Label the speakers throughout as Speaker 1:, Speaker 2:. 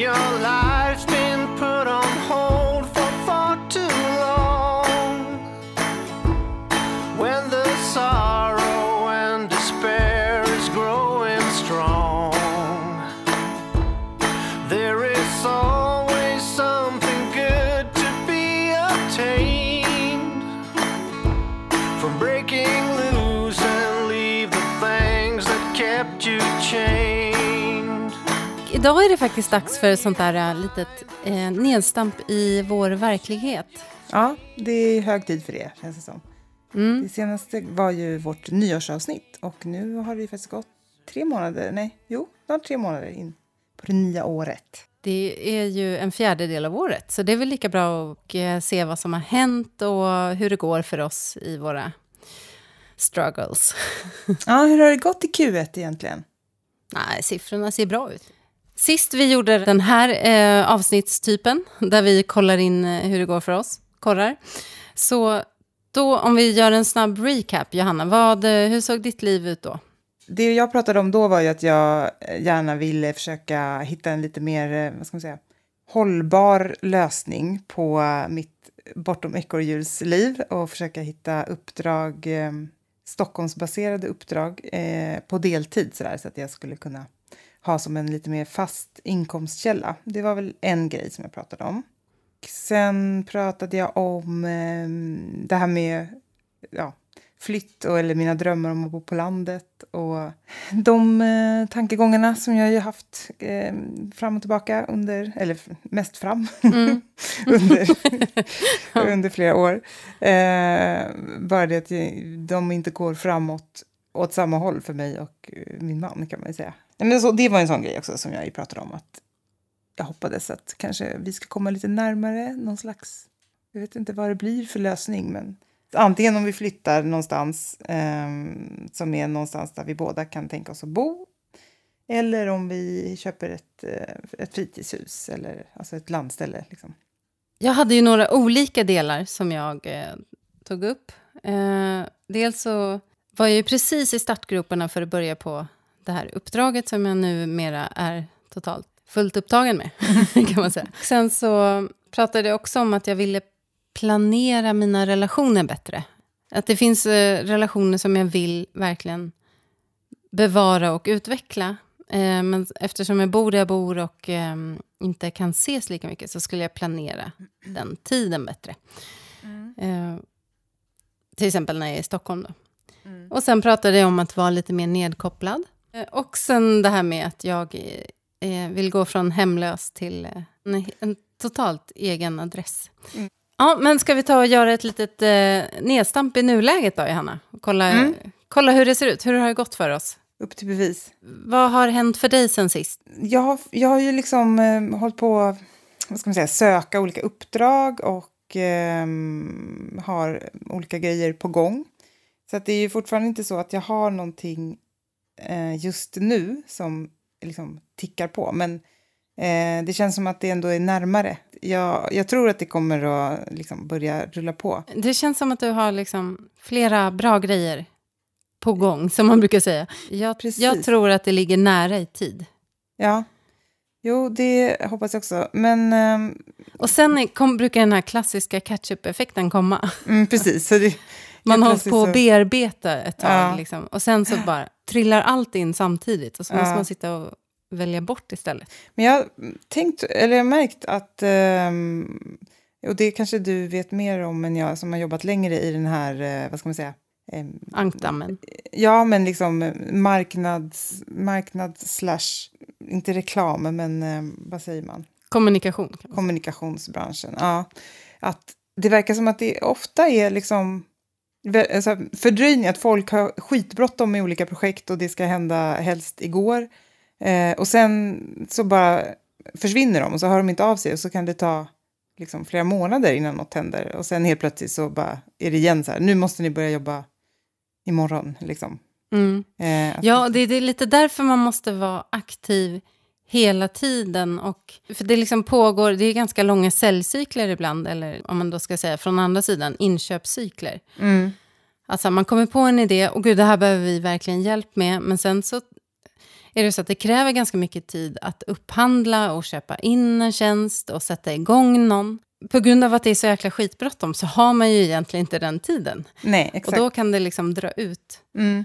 Speaker 1: your life.
Speaker 2: Idag är det faktiskt dags för ett sånt där äh, litet eh, nedstamp i vår verklighet.
Speaker 3: Ja, det är hög tid för det, känns det som. Det senaste var ju vårt nyårsavsnitt och nu har det ju faktiskt gått tre månader, nej, jo, snart tre månader in på det nya året.
Speaker 2: Det är ju en fjärdedel av året, så det är väl lika bra att eh, se vad som har hänt och hur det går för oss i våra struggles.
Speaker 3: Ja, hur har det gått i Q1 egentligen?
Speaker 2: Nej, siffrorna ser bra ut. Sist vi gjorde den här eh, avsnittstypen, där vi kollar in eh, hur det går för oss, korrar, så då om vi gör en snabb recap, Johanna, vad, eh, hur såg ditt liv ut då?
Speaker 3: Det jag pratade om då var ju att jag gärna ville försöka hitta en lite mer, eh, vad ska man säga, hållbar lösning på mitt bortom ekorrhjulsliv och försöka hitta uppdrag, eh, Stockholmsbaserade uppdrag eh, på deltid sådär, så att jag skulle kunna ha som en lite mer fast inkomstkälla. Det var väl en grej som jag pratade om. Sen pratade jag om eh, det här med ja, flytt och, eller mina drömmar om att bo på landet och de eh, tankegångarna som jag ju haft eh, fram och tillbaka under, eller mest fram, under, under flera år. Eh, bara det att de inte går framåt åt samma håll för mig och eh, min man kan man ju säga. Men så, det var en sån grej också som jag ju pratade om att jag hoppades att kanske vi ska komma lite närmare någon slags, jag vet inte vad det blir för lösning men antingen om vi flyttar någonstans eh, som är någonstans där vi båda kan tänka oss att bo eller om vi köper ett, eh, ett fritidshus eller alltså ett landställe. Liksom.
Speaker 2: Jag hade ju några olika delar som jag eh, tog upp. Eh, dels så var ju precis i startgroparna för att börja på det här uppdraget som jag numera är totalt fullt upptagen med, kan man säga. Sen så pratade jag också om att jag ville planera mina relationer bättre. Att det finns eh, relationer som jag vill verkligen bevara och utveckla. Eh, men eftersom jag bor där jag bor och eh, inte kan ses lika mycket så skulle jag planera den tiden bättre. Eh, till exempel när jag är i Stockholm. Då. Och sen pratade jag om att vara lite mer nedkopplad. Eh, och sen det här med att jag eh, vill gå från hemlös till eh, en, totalt egen adress. Ja, men ska vi ta och göra ett litet eh, nedstamp i nuläget då, Johanna? Och Kolla, kolla hur det ser ut. Hur har det gått för oss?
Speaker 3: Upp till bevis.
Speaker 2: Vad har hänt för dig sen sist?
Speaker 3: Jag har, jag har ju liksom eh, hållit på vad ska man säga, söka olika uppdrag och ehm, har olika grejer på gång. Så att det är ju fortfarande inte så att jag har någonting eh, just nu som liksom tickar på. Men eh, det känns som att det ändå är närmare. Jag, jag tror att det kommer att liksom börja rulla på.
Speaker 2: Det känns som att du har liksom flera bra grejer på gång, som man brukar säga. Jag, jag tror att det ligger nära i tid.
Speaker 3: Ja, jo, det hoppas jag också. Men ehm,
Speaker 2: Och sen kom, brukar den här klassiska catch-up-effekten komma.
Speaker 3: mm, precis. Så det,
Speaker 2: Man hållit på att bearbeta ett tag.
Speaker 3: Ja.
Speaker 2: Liksom. Och sen så bara trillar allt in samtidigt. Och så måste
Speaker 3: Ja.
Speaker 2: man sitta och välja bort istället.
Speaker 3: Men jag har tänkt, eller jag har märkt att, ehm, och det kanske du vet mer om än jag som har jobbat längre i den här, eh, vad ska man säga, Em,
Speaker 2: Ankdammen.
Speaker 3: ja men liksom marknads, marknad slash, inte reklam men em, vad säger man,
Speaker 2: Kommunikation.
Speaker 3: kommunikationsbranschen. Ja, att det verkar som att det ofta är liksom alltså fördröjning, att folk har skitbråttom med olika projekt och det ska hända helst igår. Eh, och sen så bara försvinner de och så hör de inte av sig och så kan det ta liksom flera månader innan något händer. Och sen helt plötsligt så bara är det igen så här, nu måste ni börja jobba imorgon. Liksom.
Speaker 2: Mm.
Speaker 3: Eh, att-
Speaker 2: Ja, det, det är lite därför man måste vara aktiv hela tiden. Och, för det liksom pågår, det är ganska långa säljcykler ibland, eller om man då ska säga från andra sidan, inköpscykler.
Speaker 3: Mm,
Speaker 2: Alltså man kommer på en idé, och gud det här behöver vi verkligen hjälp med, men sen så är det så att det kräver ganska mycket tid att upphandla och köpa in en tjänst och sätta igång någon. På grund av att det är så jäkla skitbråttom så har man ju egentligen inte den tiden.
Speaker 3: Nej,
Speaker 2: Och
Speaker 3: exakt.
Speaker 2: då kan det liksom dra ut.
Speaker 3: Mm.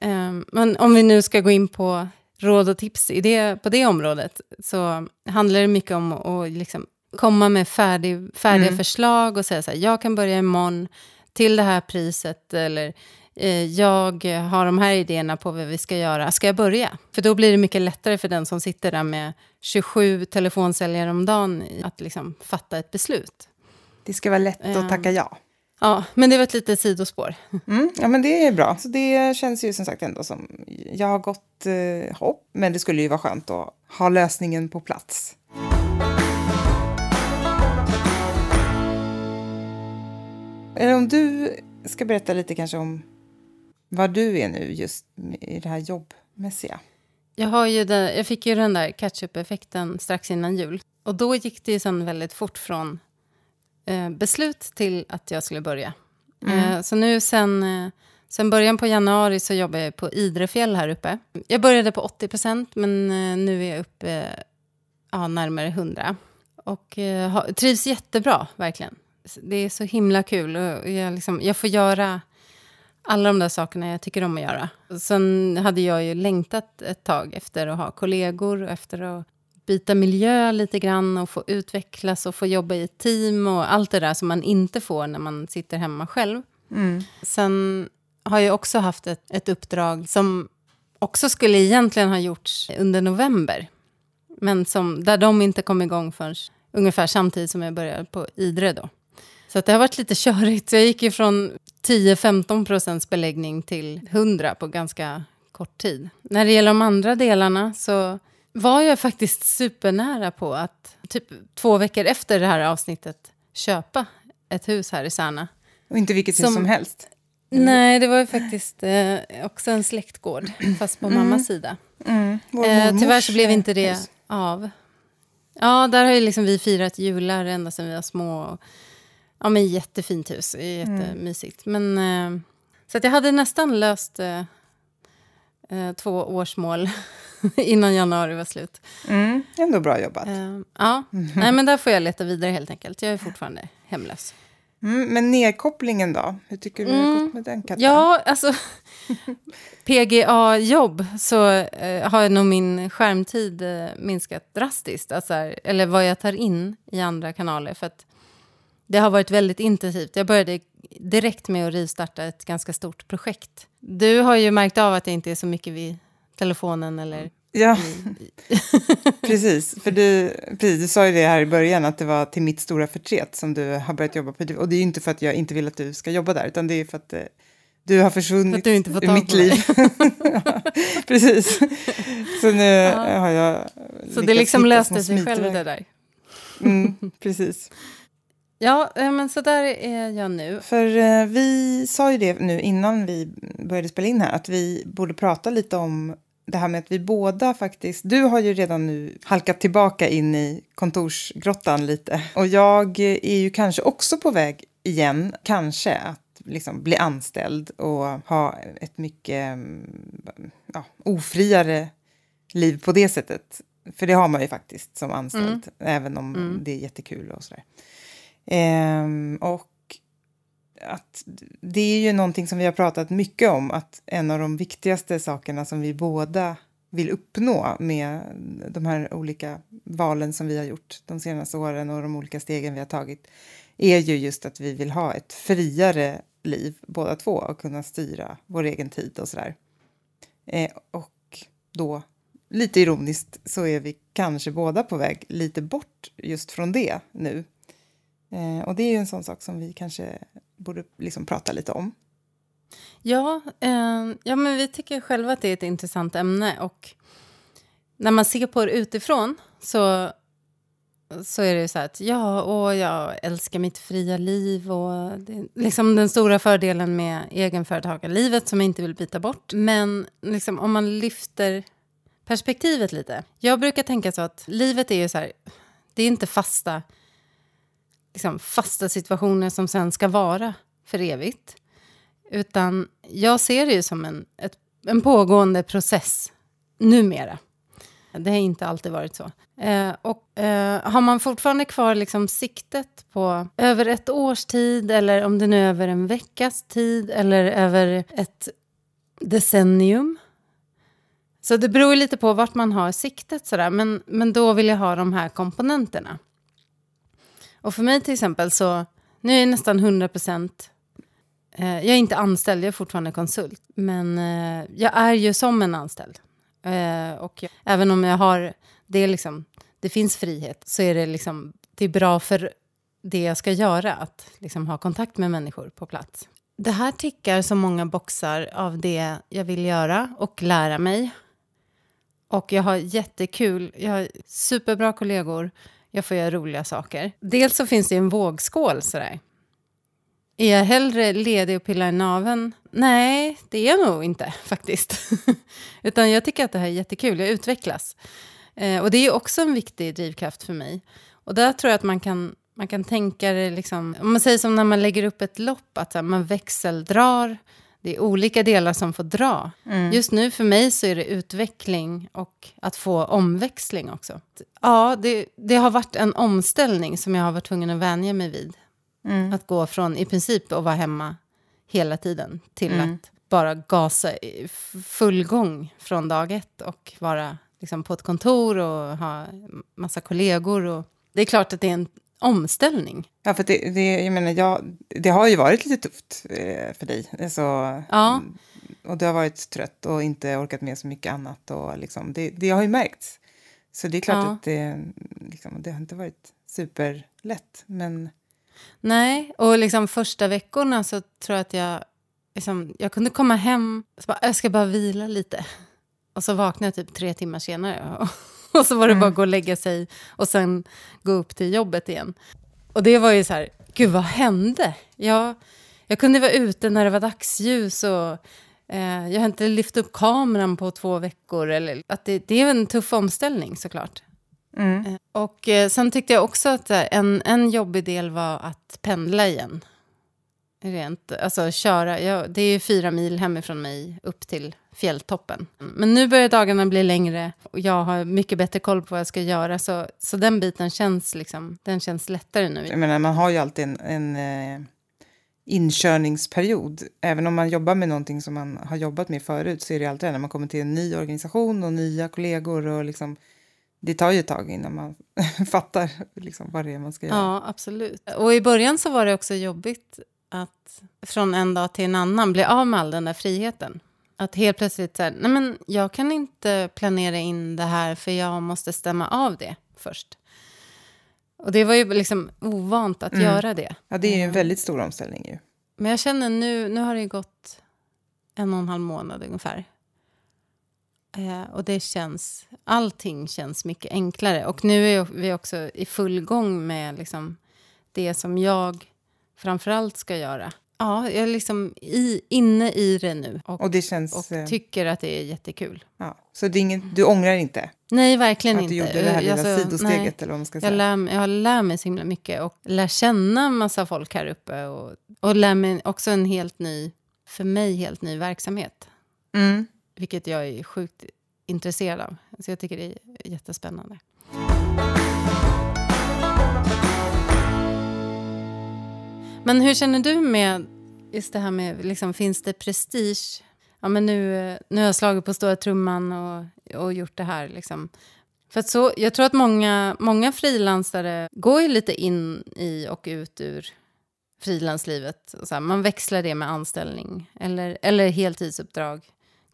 Speaker 2: Ehm, men om vi nu ska gå in på råd och tips i det, på det området så handlar det mycket om att liksom komma med färdig, färdiga
Speaker 3: Mm.
Speaker 2: förslag och säga så här, jag kan börja imorgon till det här priset eller eh, jag har de här idéerna på vad vi ska göra. Ska jag börja? För då blir det mycket lättare för den som sitter där med 27 telefonsäljare om dagen att liksom fatta ett beslut.
Speaker 3: Det ska vara lätt att tacka ja.
Speaker 2: Ja, men det var ett litet sidospår.
Speaker 3: Mm, ja, men det är bra. Så det känns ju som sagt ändå som... Jag har gått eh, hopp, men det skulle ju vara skönt att ha lösningen på plats. Eller om du ska berätta lite kanske om vad du är nu just i det här jobbmässiga.
Speaker 2: Jag, har ju den, jag fick ju den där catch-up-effekten strax innan jul. Och då gick det ju sen väldigt fort från eh, beslut till att jag skulle börja. Eh, så nu sen, eh, sen början på januari så jobbar jag på Idrefjäll här uppe. Jag började på 80 procent men nu är jag uppe ja, närmare 100. Och ha, trivs jättebra, verkligen. Det är så himla kul. Och jag, liksom, jag får göra alla de där sakerna jag tycker om att göra. Sen hade jag ju längtat ett tag efter att ha kollegor och efter att byta miljö lite grann och få utvecklas och få jobba i ett team och allt det där som man inte får när man sitter hemma själv.
Speaker 3: Mm.
Speaker 2: Sen har jag också haft ett, ett uppdrag som också skulle egentligen ha gjorts under november. Men som, där de inte kom igång förrän ungefär samtidigt som jag började på Idre då. Så det har varit lite körigt. Jag gick ju från 10-15 procents beläggning till 100 på ganska kort tid. När det gäller de andra delarna så var jag faktiskt supernära på att typ två veckor efter det här avsnittet köpa ett hus här i Särna.
Speaker 3: Och inte vilket hus
Speaker 2: Som-
Speaker 3: som helst.
Speaker 2: Nej, det var ju faktiskt eh, också en släktgård, fast på mammas sida.
Speaker 3: Mm.
Speaker 2: Eh, tyvärr så blev inte det
Speaker 3: hus.
Speaker 2: av. Ja, där har ju liksom vi firat jular ända sedan vi var små. Och, ja, men jättefint hus, jättemysigt. Men, eh, så att jag hade nästan löst eh, eh, två årsmål innan januari var slut.
Speaker 3: Mm. Ändå bra jobbat.
Speaker 2: Eh, ja, nej men där får jag leta vidare helt enkelt. Jag är fortfarande hemlös.
Speaker 3: Mm. Men nedkopplingen då? Hur tycker du det har
Speaker 2: Mm.
Speaker 3: gått med den katten?
Speaker 2: Ja, alltså PGA-jobb så eh, har nog min skärmtid eh, minskat drastiskt. Alltså, här, eller vad jag tar in i andra kanaler. För det har varit väldigt intensivt. Jag började direkt med att rivstarta ett ganska stort projekt. Du har ju märkt av att jag inte är så mycket vid telefonen eller...
Speaker 3: Ja, precis. För du, precis, du sa ju det här i början, att det var till mitt stora förtret som du har börjat jobba på. Och det är ju inte för att jag inte vill att du ska jobba där, utan det är för att eh, du har försvunnit
Speaker 2: du inte
Speaker 3: ur mitt liv. ja, precis. Så nu
Speaker 2: Ja.
Speaker 3: har jag
Speaker 2: Så det liksom löste sig själv det där.
Speaker 3: Mm, precis.
Speaker 2: Ja, eh, men så där är jag nu.
Speaker 3: För eh, vi sa ju det nu innan vi började spela in här, att vi borde prata lite om det här med att vi båda faktiskt... Du har ju redan nu halkat tillbaka in i kontorsgrottan lite. Och jag är ju kanske också på väg igen, kanske, att liksom bli anställd och ha ett mycket mm, ja, ofriare liv på det sättet. För det har man ju faktiskt som anställd, även om
Speaker 2: Mm.
Speaker 3: det är jättekul och sådär. Ehm, och att det är ju någonting som vi har pratat mycket om, att en av de viktigaste sakerna som vi båda vill uppnå med de här olika valen som vi har gjort de senaste åren och de olika stegen vi har tagit är ju just att vi vill ha ett friare liv båda två och kunna styra vår egen tid och sådär. Eh, och då, lite ironiskt, så är vi kanske båda på väg lite bort just från det nu. Eh, och det är ju en sån sak som vi kanske borde liksom prata lite om.
Speaker 2: Ja, eh, ja, men vi tycker själva att det är ett intressant ämne. Och när man ser på det utifrån så, så är det ju så här att ja, och jag älskar mitt fria liv och det är liksom den stora fördelen med egenföretagarlivet som jag inte vill byta bort. Men liksom, om man lyfter perspektivet lite. Jag brukar tänka så att livet är ju så här, det är inte fasta, liksom, fasta situationer som sen ska vara för evigt. Utan jag ser det ju som en, ett, en pågående process numera. Det har inte alltid varit så. Eh, och eh, har man fortfarande kvar liksom siktet på över ett års tid eller om det nu är över en veckas tid eller över ett decennium. Så det beror lite på vart man har siktet sådär. Men, men då vill jag ha de här komponenterna. Och för mig till exempel så, nu är jag nästan 100 procent eh, jag är inte anställd, jag är fortfarande konsult. Men eh, jag är ju som en anställd. Eh, och även om jag har, det, är liksom, det finns frihet, så är det, liksom, det är bra för det jag ska göra, att liksom ha kontakt med människor på plats. Det här tickar så många boxar av det jag vill göra och lära mig. Och jag har jättekul, jag har superbra kollegor, jag får göra roliga saker. Dels så finns det en vågskål sådär. Är jag hellre ledig och pillar i naven? Nej, det är jag nog inte faktiskt. Utan jag tycker att det här är jättekul, jag utvecklas. Eh, och det är också en viktig drivkraft för mig. Och där tror jag att man kan, man kan tänka det, liksom, om man säger som när man lägger upp ett lopp, att här, man växeldrar. Det är olika delar som får dra.
Speaker 3: Mm.
Speaker 2: Just nu för mig så är det utveckling och att få omväxling också. Ja, det, det har varit en omställning som jag har varit tvungen att vänja mig vid.
Speaker 3: Mm.
Speaker 2: Att gå från i princip att vara hemma hela tiden till
Speaker 3: Mm.
Speaker 2: att bara gasa i full gång från dag ett och vara liksom, på ett kontor och ha massa kollegor. Och... Det är klart att det är en omställning.
Speaker 3: Ja, för det, det, jag menar, jag, det har ju varit lite tufft eh, för dig. Alltså,
Speaker 2: Ja.
Speaker 3: Och du har varit trött och inte orkat med så mycket annat. Och liksom, det, det har ju märkts. Så det är klart
Speaker 2: Ja.
Speaker 3: att det, liksom, det har inte varit superlätt. Men
Speaker 2: Nej, och liksom första veckorna så tror jag att jag... Liksom, jag kunde komma hem och bara, jag ska bara vila lite. Och så vaknade jag typ tre timmar senare. Och, och så var det bara att gå och lägga sig och sen gå upp till jobbet igen. Och det var ju så här, gud vad hände? Jag, jag kunde vara ute när det var dagsljus och eh, jag har inte lyft upp kameran på två veckor. Eller, att det, det är en tuff omställning såklart.
Speaker 3: mm.
Speaker 2: Eh, Och eh, sen tyckte jag också att eh, en, en jobbig del var att pendla igen. Rent, alltså köra, ja, det är ju fyra mil hemifrån mig upp till fjälltoppen. Men nu börjar dagarna bli längre och jag har mycket bättre koll på vad jag ska göra. Så, så den biten känns, liksom, den känns lättare nu.
Speaker 3: jag menar, man har ju alltid en, en eh, inkörningsperiod. Även om man jobbar med någonting som man har jobbat med förut så är det alltid det när man kommer till en ny organisation och nya kollegor. och liksom, Det tar ju ett tag innan man fattar liksom, vad det är man ska göra.
Speaker 2: Ja, absolut. Och i början så var det också jobbigt att från en dag till en annan bli av med all den där friheten. Att helt plötsligt så här, nej men jag kan inte planera in det här för jag måste stämma av det först. Och det var ju liksom ovant att
Speaker 3: Mm.
Speaker 2: göra det.
Speaker 3: Ja, det är ju en väldigt stor omställning ju.
Speaker 2: Men jag känner nu, nu har det gått en och en halv månad ungefär. Eh, och det känns, allting känns mycket enklare. Och nu är vi också i full gång med liksom det som jag framförallt ska göra. Ja, jag är liksom i, inne i det nu och,
Speaker 3: Och det känns...
Speaker 2: och
Speaker 3: eh,
Speaker 2: tycker att det är jättekul.
Speaker 3: ja. Så det är inget, du ångrar inte
Speaker 2: Nej, verkligen
Speaker 3: att
Speaker 2: inte.
Speaker 3: du gjorde det här lilla
Speaker 2: Alltså,
Speaker 3: sidosteget?
Speaker 2: nej.
Speaker 3: Eller vad man ska
Speaker 2: Jag
Speaker 3: säga.
Speaker 2: lär, jag lär mig så himla mycket och lär känna en massa folk här uppe. Och, och lär mig också en helt ny, för mig helt ny verksamhet.
Speaker 3: Mm.
Speaker 2: Vilket jag är sjukt intresserad av. Så jag tycker det är jättespännande. Men hur känner du med just det här med, liksom, finns det prestige? Ja, men nu, nu har jag slagit på stora trumman och, och gjort det här. Liksom. För att så, jag tror att många, många frilansare går ju lite in i och ut ur frilanslivet. Man växlar det med anställning eller, eller heltidsuppdrag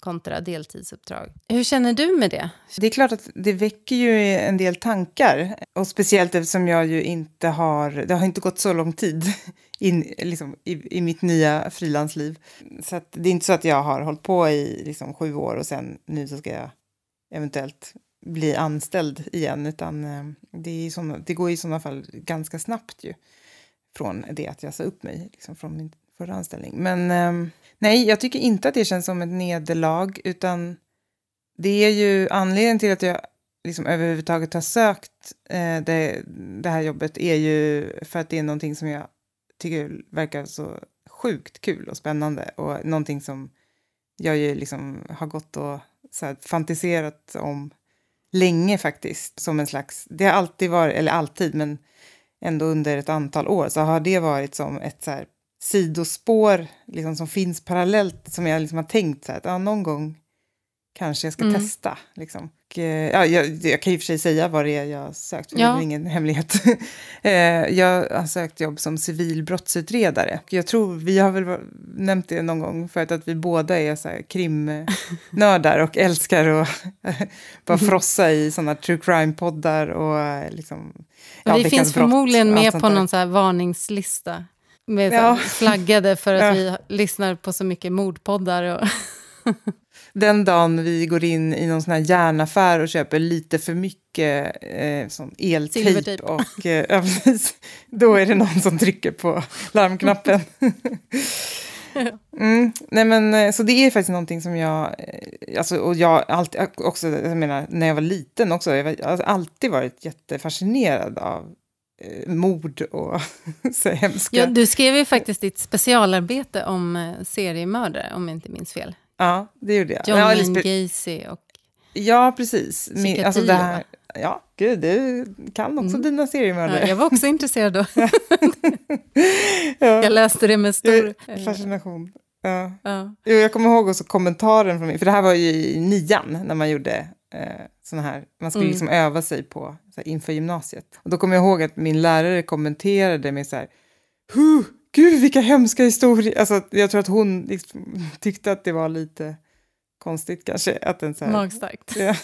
Speaker 2: kontra deltidsuppdrag. Hur känner du med det?
Speaker 3: Det är klart att det väcker ju en del tankar. Och speciellt eftersom jag ju inte har... Det har inte gått så lång tid in, liksom, i, i mitt nya frilansliv. Så att det är inte så att jag har hållit på i liksom, sju år och sen nu så ska jag eventuellt bli anställd igen. Utan eh, det, såna, det går i sådana fall ganska snabbt ju. Från det att jag sa upp mig liksom, från min förra anställning. Men eh, nej, jag tycker inte att det känns som ett nederlag. Utan det är ju anledningen till att jag liksom överhuvudtaget har sökt eh, det, det här jobbet är ju för att det är någonting som jag tycker verkar så sjukt kul och spännande och någonting som jag ju liksom har gått och så här, fantiserat om länge faktiskt. Som en slags, det har alltid varit, eller alltid, men ändå under ett antal år så har det varit som ett så här, sidospår liksom, som finns parallellt som jag liksom har tänkt så här, att ja, någon gång kanske jag ska
Speaker 2: Mm.
Speaker 3: testa. Liksom. Och, eh, ja, jag, jag kan ju för sig säga vad det är jag har sökt, för
Speaker 2: Ja.
Speaker 3: det är ingen hemlighet. Eh, jag har sökt jobb som civilbrottsutredare. Jag tror, vi har väl nämnt det någon gång förut, att vi båda är så här krimnördar och älskar att bara frossa i sådana true crime-poddar och eh, liksom...
Speaker 2: Och vi finns förmodligen med på någon så varningslista. Med
Speaker 3: Ja.
Speaker 2: flaggade för att
Speaker 3: Ja.
Speaker 2: vi lyssnar på så mycket mordpoddar. Och
Speaker 3: Den dagen vi går in i någon sån här järnaffär och köper lite för mycket eh, sån eltejp och eh, ja, då är det någon som trycker på larmknappen. Mm, nej men, eh, så det är faktiskt någonting som jag, eh, alltså, och jag alltid, också, jag menar, när jag var liten också, jag, har alltid varit jättefascinerad av mord och så hemska.
Speaker 2: ja, du skrev ju faktiskt ditt specialarbete om eh, seriemördare, om jag inte minns fel.
Speaker 3: Ja, det gjorde jag.
Speaker 2: John
Speaker 3: ja,
Speaker 2: Wayne Gacy och...
Speaker 3: Ja, precis. Min, alltså det här, ja, gud, du kan också
Speaker 2: Mm.
Speaker 3: dina
Speaker 2: Ja,
Speaker 3: seriemördare.
Speaker 2: jag var också intresserad då.
Speaker 3: Ja,
Speaker 2: Jag läste det med stor... eh,
Speaker 3: Fascination. Ja.
Speaker 2: Ja.
Speaker 3: Jo, Jag kommer ihåg också kommentaren från mig, för det här var ju i nian när man gjorde eh, såna här, man skulle
Speaker 2: Mm.
Speaker 3: liksom öva sig på så här, inför gymnasiet. Och då kommer jag ihåg att min lärare kommenterade med så här, huh, gud vilka hemska historier. Alltså, jag tror att hon liksom, tyckte att det var lite konstigt kanske. Att en så här,
Speaker 2: Magstarkt.
Speaker 3: Ja.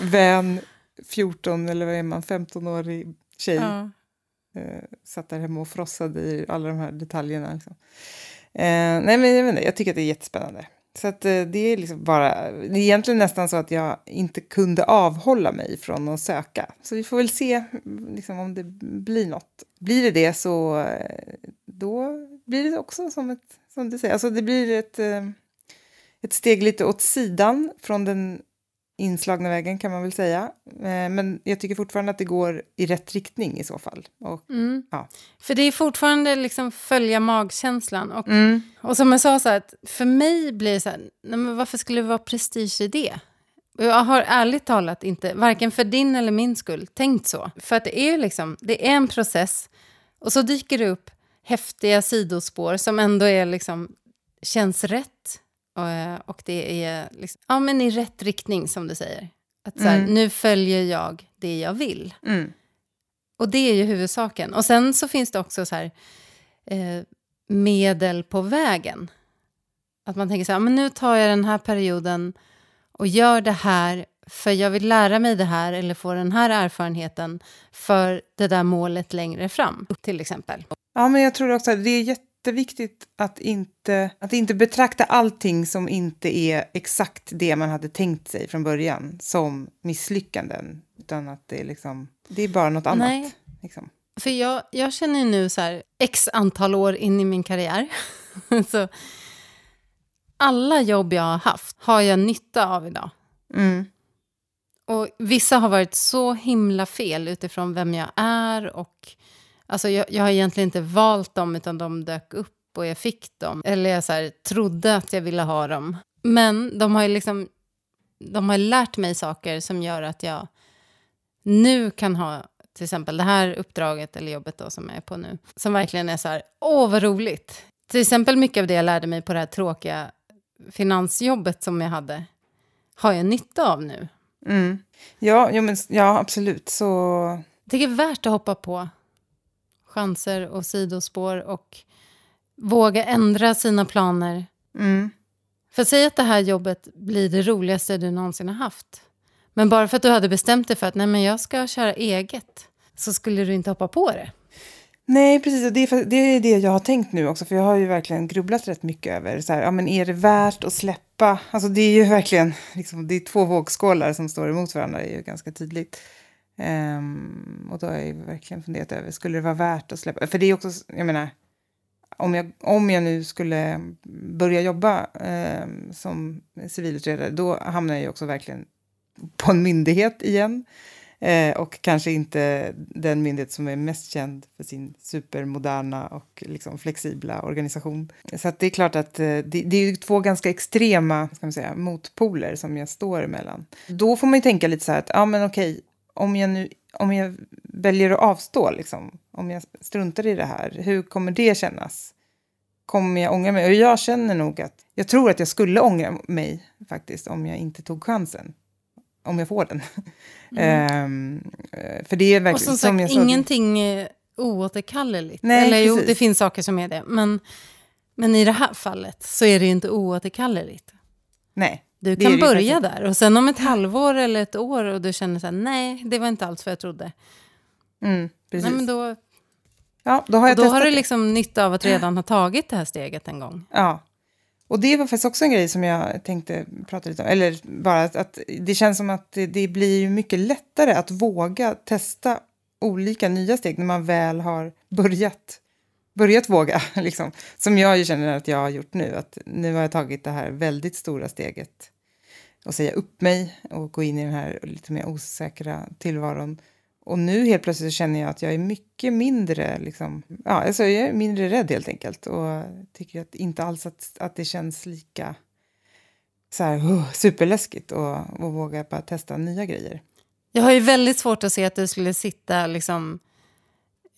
Speaker 3: Vän, 14 eller vad är man, 15-årig tjej
Speaker 2: Ja.
Speaker 3: eh, satt där hemma och frossade i alla de här detaljerna. Liksom. Eh, nej, men jag, vet inte, jag tycker att det är jättespännande. Så att, eh, det är liksom bara, det är egentligen nästan så att jag inte kunde avhålla mig från att söka. Så vi får väl se liksom, om det blir något. Blir det det så eh, då blir det också som ett, som du säger, alltså det blir ett, eh, ett steg lite åt sidan från den inslagna vägen kan man väl säga. Eh, Men jag tycker fortfarande att det går i rätt riktning i så fall. Och,
Speaker 2: Mm.
Speaker 3: Ja.
Speaker 2: För det är fortfarande liksom följa magkänslan. Och,
Speaker 3: mm.
Speaker 2: och som jag sa, så här, att för mig blir det så här, men varför skulle det vara prestige i det? Jag har ärligt talat inte, varken för din eller min skull, tänkt så. För att det är liksom, det är en process och så dyker det upp häftiga sidospår som ändå är liksom, känns rätt. Och, eh, och det är liksom, ja, men i rätt riktning som du säger. Att så här,
Speaker 3: Mm.
Speaker 2: nu följer jag det jag vill.
Speaker 3: Mm.
Speaker 2: Och det är ju huvudsaken. Och sen så finns det också så här, eh, medel på vägen. Att man tänker så här, men nu tar jag den här perioden och gör det här för jag vill lära mig det här eller få den här erfarenheten för det där målet längre fram, till exempel.
Speaker 3: Ja, men jag tror också att det är jätteviktigt att inte, att inte betrakta allting som inte är exakt det man hade tänkt sig från början som misslyckanden. Utan att det är, liksom, det är bara något annat.
Speaker 2: Nej.
Speaker 3: Liksom.
Speaker 2: För jag, jag känner nu så här, x antal år in i min karriär, så alla jobb jag har haft har jag nytta av idag.
Speaker 3: Mm.
Speaker 2: Och vissa har varit så himla fel utifrån vem jag är och alltså jag, jag har egentligen inte valt dem utan de dök upp och jag fick dem. Eller jag så här, trodde att jag ville ha dem. Men de har ju liksom de har lärt mig saker som gör att jag nu kan ha till exempel det här uppdraget eller jobbet då som jag är på nu. Som verkligen är så här, åh vad roligt. Till exempel mycket av det jag lärde mig på det här tråkiga finansjobbet som jag hade har jag nytta av nu.
Speaker 3: Mm. Ja, jo, men, ja, absolut. Så...
Speaker 2: Det är värt att hoppa på chanser och sidospår och våga ändra sina planer.
Speaker 3: Mm.
Speaker 2: För säg att det här jobbet blir det roligaste du någonsin har haft. Men bara för att du hade bestämt dig för att nej, men jag ska köra eget så skulle du inte hoppa på det.
Speaker 3: Nej, precis. Och det, är, det är det jag har tänkt nu också. För jag har ju verkligen grubblat rätt mycket över så här, ja, men är det värt att släppa? Alltså det är ju verkligen liksom, det är två vågskålar som står emot varandra. Det är ju ganska tydligt. Um, och då har jag ju verkligen funderat över, skulle det vara värt att släppa? För det är också, jag menar, om jag, om jag nu skulle börja jobba um, som civilutredare, då hamnar jag ju också verkligen på en myndighet igen. Eh, och kanske inte den myndighet som är mest känd för sin supermoderna och liksom flexibla organisation. Så att det är klart att eh, det, det, är ju två ganska extrema ska man säga, motpoler som jag står emellan. Då får man ju tänka lite så här att, ja men okej, om jag nu om jag väljer att avstå, liksom, om jag struntar i det här, hur kommer det kännas? Kommer jag ångra mig? Och jag känner nog att, jag tror att jag skulle ångra mig faktiskt om jag inte tog chansen. Om jag får den. Mm. um, för det är verkligen... Och
Speaker 2: som sagt, som jag ingenting är oåterkalleligt. Nej, Eller jo, det finns saker som är det. Men, men i det här fallet så är det inte oåterkalleligt.
Speaker 3: Nej.
Speaker 2: Du kan börja där och sen om ett halvår eller ett år och du känner så här, nej, det var inte alls vad jag trodde.
Speaker 3: Mm, precis.
Speaker 2: Nej, men då,
Speaker 3: ja, då har, jag
Speaker 2: då har du liksom nytta av att redan ha tagit det här steget en gång.
Speaker 3: Ja, och det var faktiskt också en grej som jag tänkte prata lite om. Eller bara att, att det känns som att det, det blir mycket lättare att våga testa olika nya steg när man väl har börjat börjat våga. Liksom. Som jag ju känner att jag har gjort nu. Att nu har jag tagit det här väldigt stora steget och säga upp mig och gå in i den här lite mer osäkra tillvaron. Och nu helt plötsligt känner jag att jag är mycket mindre, liksom, ja, alltså jag är mindre rädd helt enkelt. Och tycker att inte alls att, att det känns lika så här, oh, superläskigt och, och våga bara testa nya grejer.
Speaker 2: Jag har ju väldigt svårt att se att du skulle sitta liksom,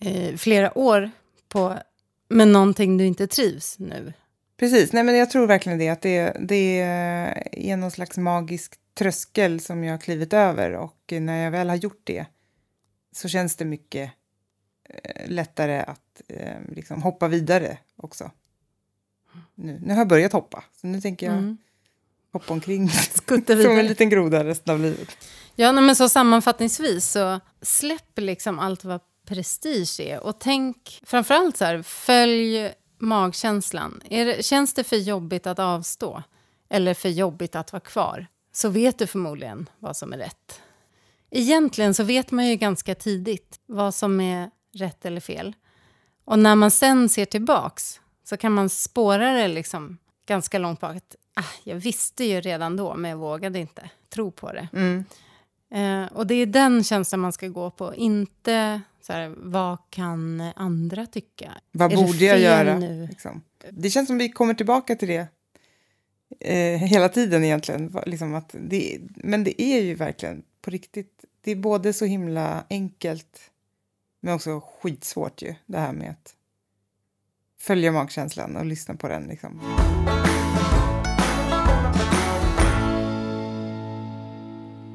Speaker 2: eh, flera år på, med någonting du inte trivs nu.
Speaker 3: Precis, nej men jag tror verkligen det. Att det, det är någon slags magisk tröskel som jag har klivit över och när jag väl har gjort det så känns det mycket eh, lättare att eh, liksom hoppa vidare också. Nu, nu har jag börjat hoppa, så nu tänker jag mm. hoppa omkring
Speaker 2: Skutta vidare.
Speaker 3: som en liten groda resten av livet.
Speaker 2: Ja, men så sammanfattningsvis så släpp liksom allt vad prestige är och tänk framförallt så här, följ magkänslan. Det, känns det för jobbigt att avstå eller för jobbigt att vara kvar så vet du förmodligen vad som är rätt. Egentligen så vet man ju ganska tidigt vad som är rätt eller fel. Och när man sen ser tillbaks så kan man spåra det liksom ganska långt bak. Att, ah, jag visste ju redan då, men jag vågade inte tro på det.
Speaker 3: Mm.
Speaker 2: Eh, och det är den känslan man ska gå på, inte så här, vad kan andra tycka?
Speaker 3: Vad är borde jag göra? Liksom. Det känns som vi kommer tillbaka till det eh, hela tiden egentligen. Liksom att det, men det är ju verkligen på riktigt. Det är både så himla enkelt men också skitsvårt ju, det här med att följa magkänslan och lyssna på den. Liksom.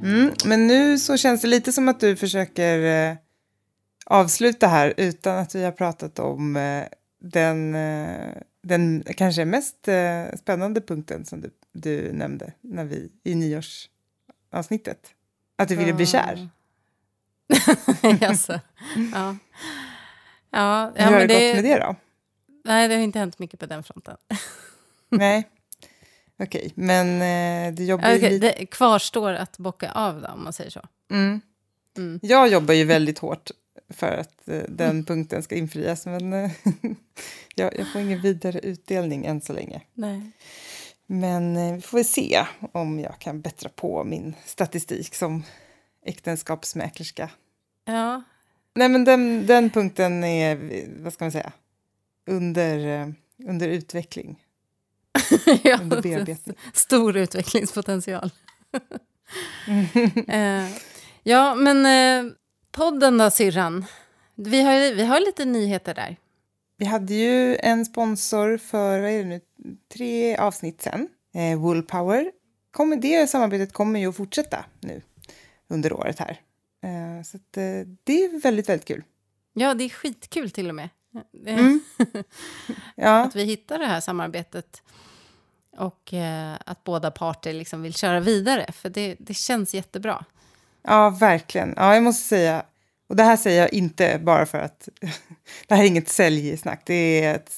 Speaker 3: Mm, men nu så känns det lite som att du försöker eh, avsluta här utan att vi har pratat om eh, den, eh, den kanske mest eh, spännande punkten som du, du nämnde när vi, i nyårsavsnittet. Att du ville bli kär.
Speaker 2: alltså, ja. Ja,
Speaker 3: ja, Hur har det, gått med det då?
Speaker 2: Nej, det har inte hänt mycket på den fronten.
Speaker 3: nej, okej. Okay. Men eh, du jobbar
Speaker 2: okay,
Speaker 3: ju.
Speaker 2: Det kvarstår att bocka av då, om man säger så.
Speaker 3: Mm. Mm. Jag jobbar ju väldigt hårt för att eh, den punkten ska infrias. Men eh, jag, jag, får ingen vidare utdelning än så länge.
Speaker 2: Nej.
Speaker 3: Men eh, vi får väl se om jag kan bättra på min statistik som äktenskapsmäklerska.
Speaker 2: Ja.
Speaker 3: Nej, men den, den punkten är, vad ska man säga, under, eh, under utveckling.
Speaker 2: ja, under bearbetning. Stor utvecklingspotential. eh, ja, men eh, podden då, syrran? Vi har, vi har lite nyheter där.
Speaker 3: Vi hade ju en sponsor för vad är det nu, tre avsnitt sen, eh, Woolpower. Kommer, det samarbetet kommer ju att fortsätta nu under året här. Eh, så att, eh, det är väldigt, väldigt kul.
Speaker 2: Ja, det är skitkul till och med.
Speaker 3: Eh, mm.
Speaker 2: ja. Att vi hittar det här samarbetet och eh, att båda parter liksom vill köra vidare, för det, det känns jättebra.
Speaker 3: Ja, verkligen. Ja, jag måste säga, och det här säger jag inte bara för att det här är inget säljsnack, det är ett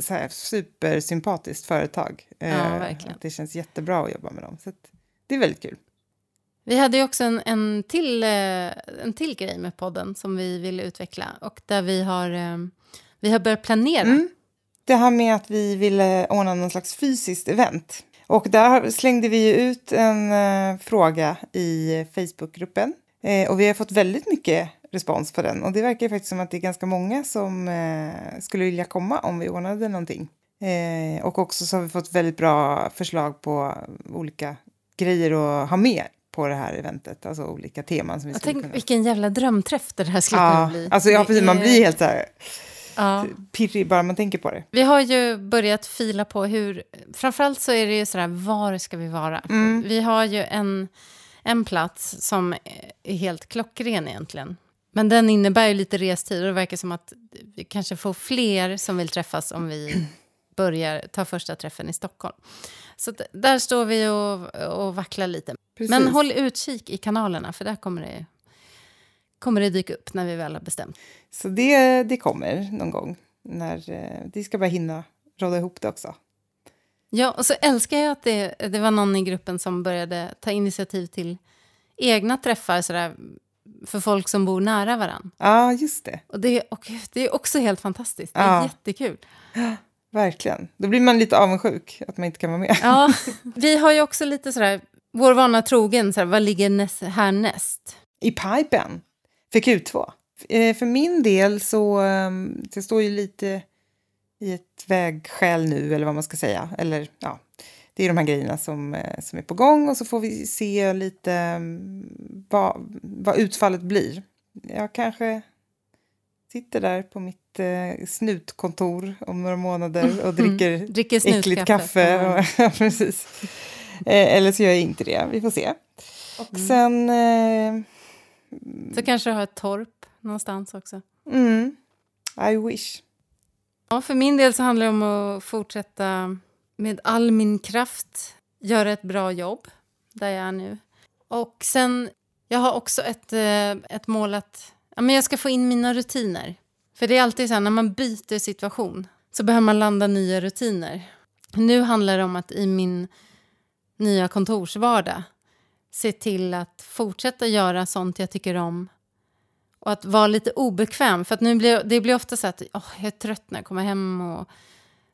Speaker 3: så här supersympatiskt företag.
Speaker 2: Ja, verkligen.
Speaker 3: Det känns jättebra att jobba med dem, så det är väldigt kul.
Speaker 2: Vi hade ju också en, en, till, eh, en till grej med podden som vi ville utveckla och där vi har, eh, vi har börjat planera. Mm.
Speaker 3: Det här med att vi ville ordna någon slags fysiskt event. Och där slängde vi ut en uh, fråga i Facebookgruppen Eh, och vi har fått väldigt mycket respons på den och det verkar faktiskt som att det är ganska många som eh, skulle vilja komma om vi ordnade någonting. Eh, och också så har vi fått väldigt bra förslag på olika grejer att ha med på det här eventet, alltså olika teman som vi
Speaker 2: Jag
Speaker 3: skulle
Speaker 2: tänk
Speaker 3: kunna...
Speaker 2: vilken jävla drömträff det här skulle kunna
Speaker 3: Ja,
Speaker 2: bli.
Speaker 3: alltså ja, precis, man blir helt så här
Speaker 2: Ja.
Speaker 3: pirrig bara man tänker på det.
Speaker 2: Vi har ju börjat fila på hur... Framförallt så är det ju sådär, var ska vi vara?
Speaker 3: Mm.
Speaker 2: Vi har ju en, en plats som är helt klockren egentligen. Men den innebär ju lite restid och det verkar som att vi kanske får fler som vill träffas om vi börjar ta första träffen i Stockholm. Så där står vi och, och vacklar lite.
Speaker 3: Precis.
Speaker 2: Men håll utkik i kanalerna för där kommer det, kommer det dyka upp när vi väl har bestämt.
Speaker 3: Så det, det kommer någon gång. När, eh, vi ska bara hinna råda ihop det också.
Speaker 2: Ja, och så älskar jag att det, det var någon i gruppen som började ta initiativ till egna träffar sådär, för folk som bor nära varann.
Speaker 3: Ja, just det.
Speaker 2: Och det, och det är också helt fantastiskt. Det är
Speaker 3: Ja.
Speaker 2: jättekul.
Speaker 3: Verkligen. Då blir man lite avundsjuk att man inte kan vara med.
Speaker 2: Ja, vi har ju också lite sådär, vår vana trogen, sådär, vad ligger näst, härnäst?
Speaker 3: I pipen för Q2. Eh, För min del så ehm, det står ju lite i ett vägskäl nu, eller vad man ska säga. Eller ja, det är de här grejerna som, eh, som är på gång och så får vi se lite mm, vad, vad utfallet blir. Jag kanske sitter där på mitt eh, snutkontor om några månader och dricker
Speaker 2: Dricker
Speaker 3: äckligt kaffe.
Speaker 2: Mm.
Speaker 3: Precis. Eh, eller så gör jag inte det. Vi får se. Och sen... Eh,
Speaker 2: Så kanske du har ett torp någonstans också.
Speaker 3: mm, I wish.
Speaker 2: Ja, för min del så handlar det om att fortsätta med all min kraft göra ett bra jobb där jag är nu. Och sen, jag har också ett, eh, ett mål att ja, men jag ska få in mina rutiner. För det är alltid så här, när man byter situation så behöver man landa nya rutiner. Nu handlar det om att i min nya kontorsvardag se till att fortsätta göra sånt jag tycker om och att vara lite obekväm. För att nu blir, det blir ofta så att oh, jag är trött när jag kommer hem och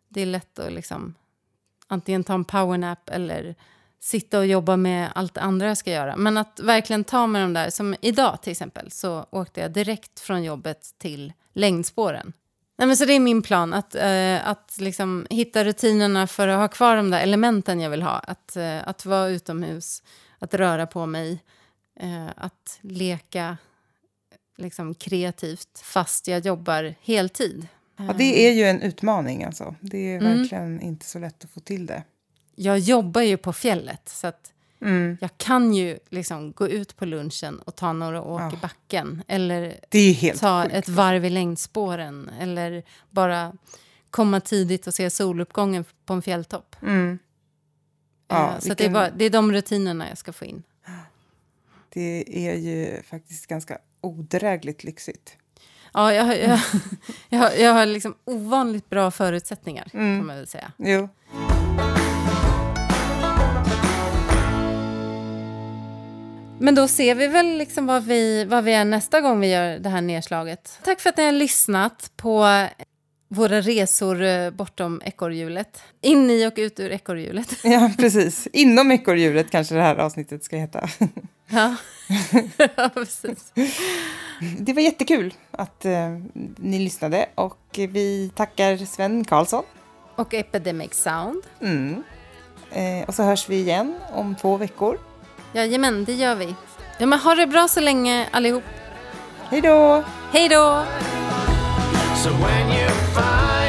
Speaker 2: det är lätt att liksom antingen ta en powernap eller sitta och jobba med allt det andra jag ska göra. Men att verkligen ta med de där, som idag till exempel, så åkte jag direkt från jobbet till längdspåren. Nej, men så det är min plan, att, eh, att liksom hitta rutinerna för att ha kvar de där elementen jag vill ha. Att, eh, att vara utomhus, att röra på mig, eh, att leka liksom kreativt fast jag jobbar heltid.
Speaker 3: Ja, det är ju en utmaning alltså. Det är
Speaker 2: Mm.
Speaker 3: verkligen inte så lätt att få till det.
Speaker 2: Jag jobbar ju på fjället så att
Speaker 3: Mm.
Speaker 2: jag kan ju liksom gå ut på lunchen och ta några åk
Speaker 3: Ja.
Speaker 2: i backen eller ta
Speaker 3: sjukt.
Speaker 2: ett varv i längdspåren eller bara komma tidigt och se soluppgången på en fjälltopp.
Speaker 3: Mm. Ja,
Speaker 2: Eh, så att det, är
Speaker 3: vilken-
Speaker 2: bara, det är de rutinerna jag ska få in.
Speaker 3: Det är ju faktiskt ganska odrägligt lyxigt.
Speaker 2: Ja, jag, jag, jag, har- jag har liksom ovanligt bra förutsättningar
Speaker 3: Mm.
Speaker 2: kan man väl säga.
Speaker 3: Jo.
Speaker 2: Men då ser vi väl liksom vad vi, vad vi är nästa gång vi gör det här nedslaget. Tack för att ni har lyssnat på våra resor eh, bortom ekorrhjulet. In i och ut ur ekorrhjulet.
Speaker 3: Ja, precis. Inom ekorrhjulet kanske det här avsnittet ska heta.
Speaker 2: Ja, ja precis.
Speaker 3: Det var jättekul att eh, ni lyssnade och vi tackar Sven Karlsson.
Speaker 2: Och Epidemic Sound.
Speaker 3: Mm. Eh, och så hörs vi igen om två veckor.
Speaker 2: Jajamän, det gör vi. Ja, men ha det bra så länge allihop.
Speaker 3: Hej då!
Speaker 2: Hej då!
Speaker 1: So when you find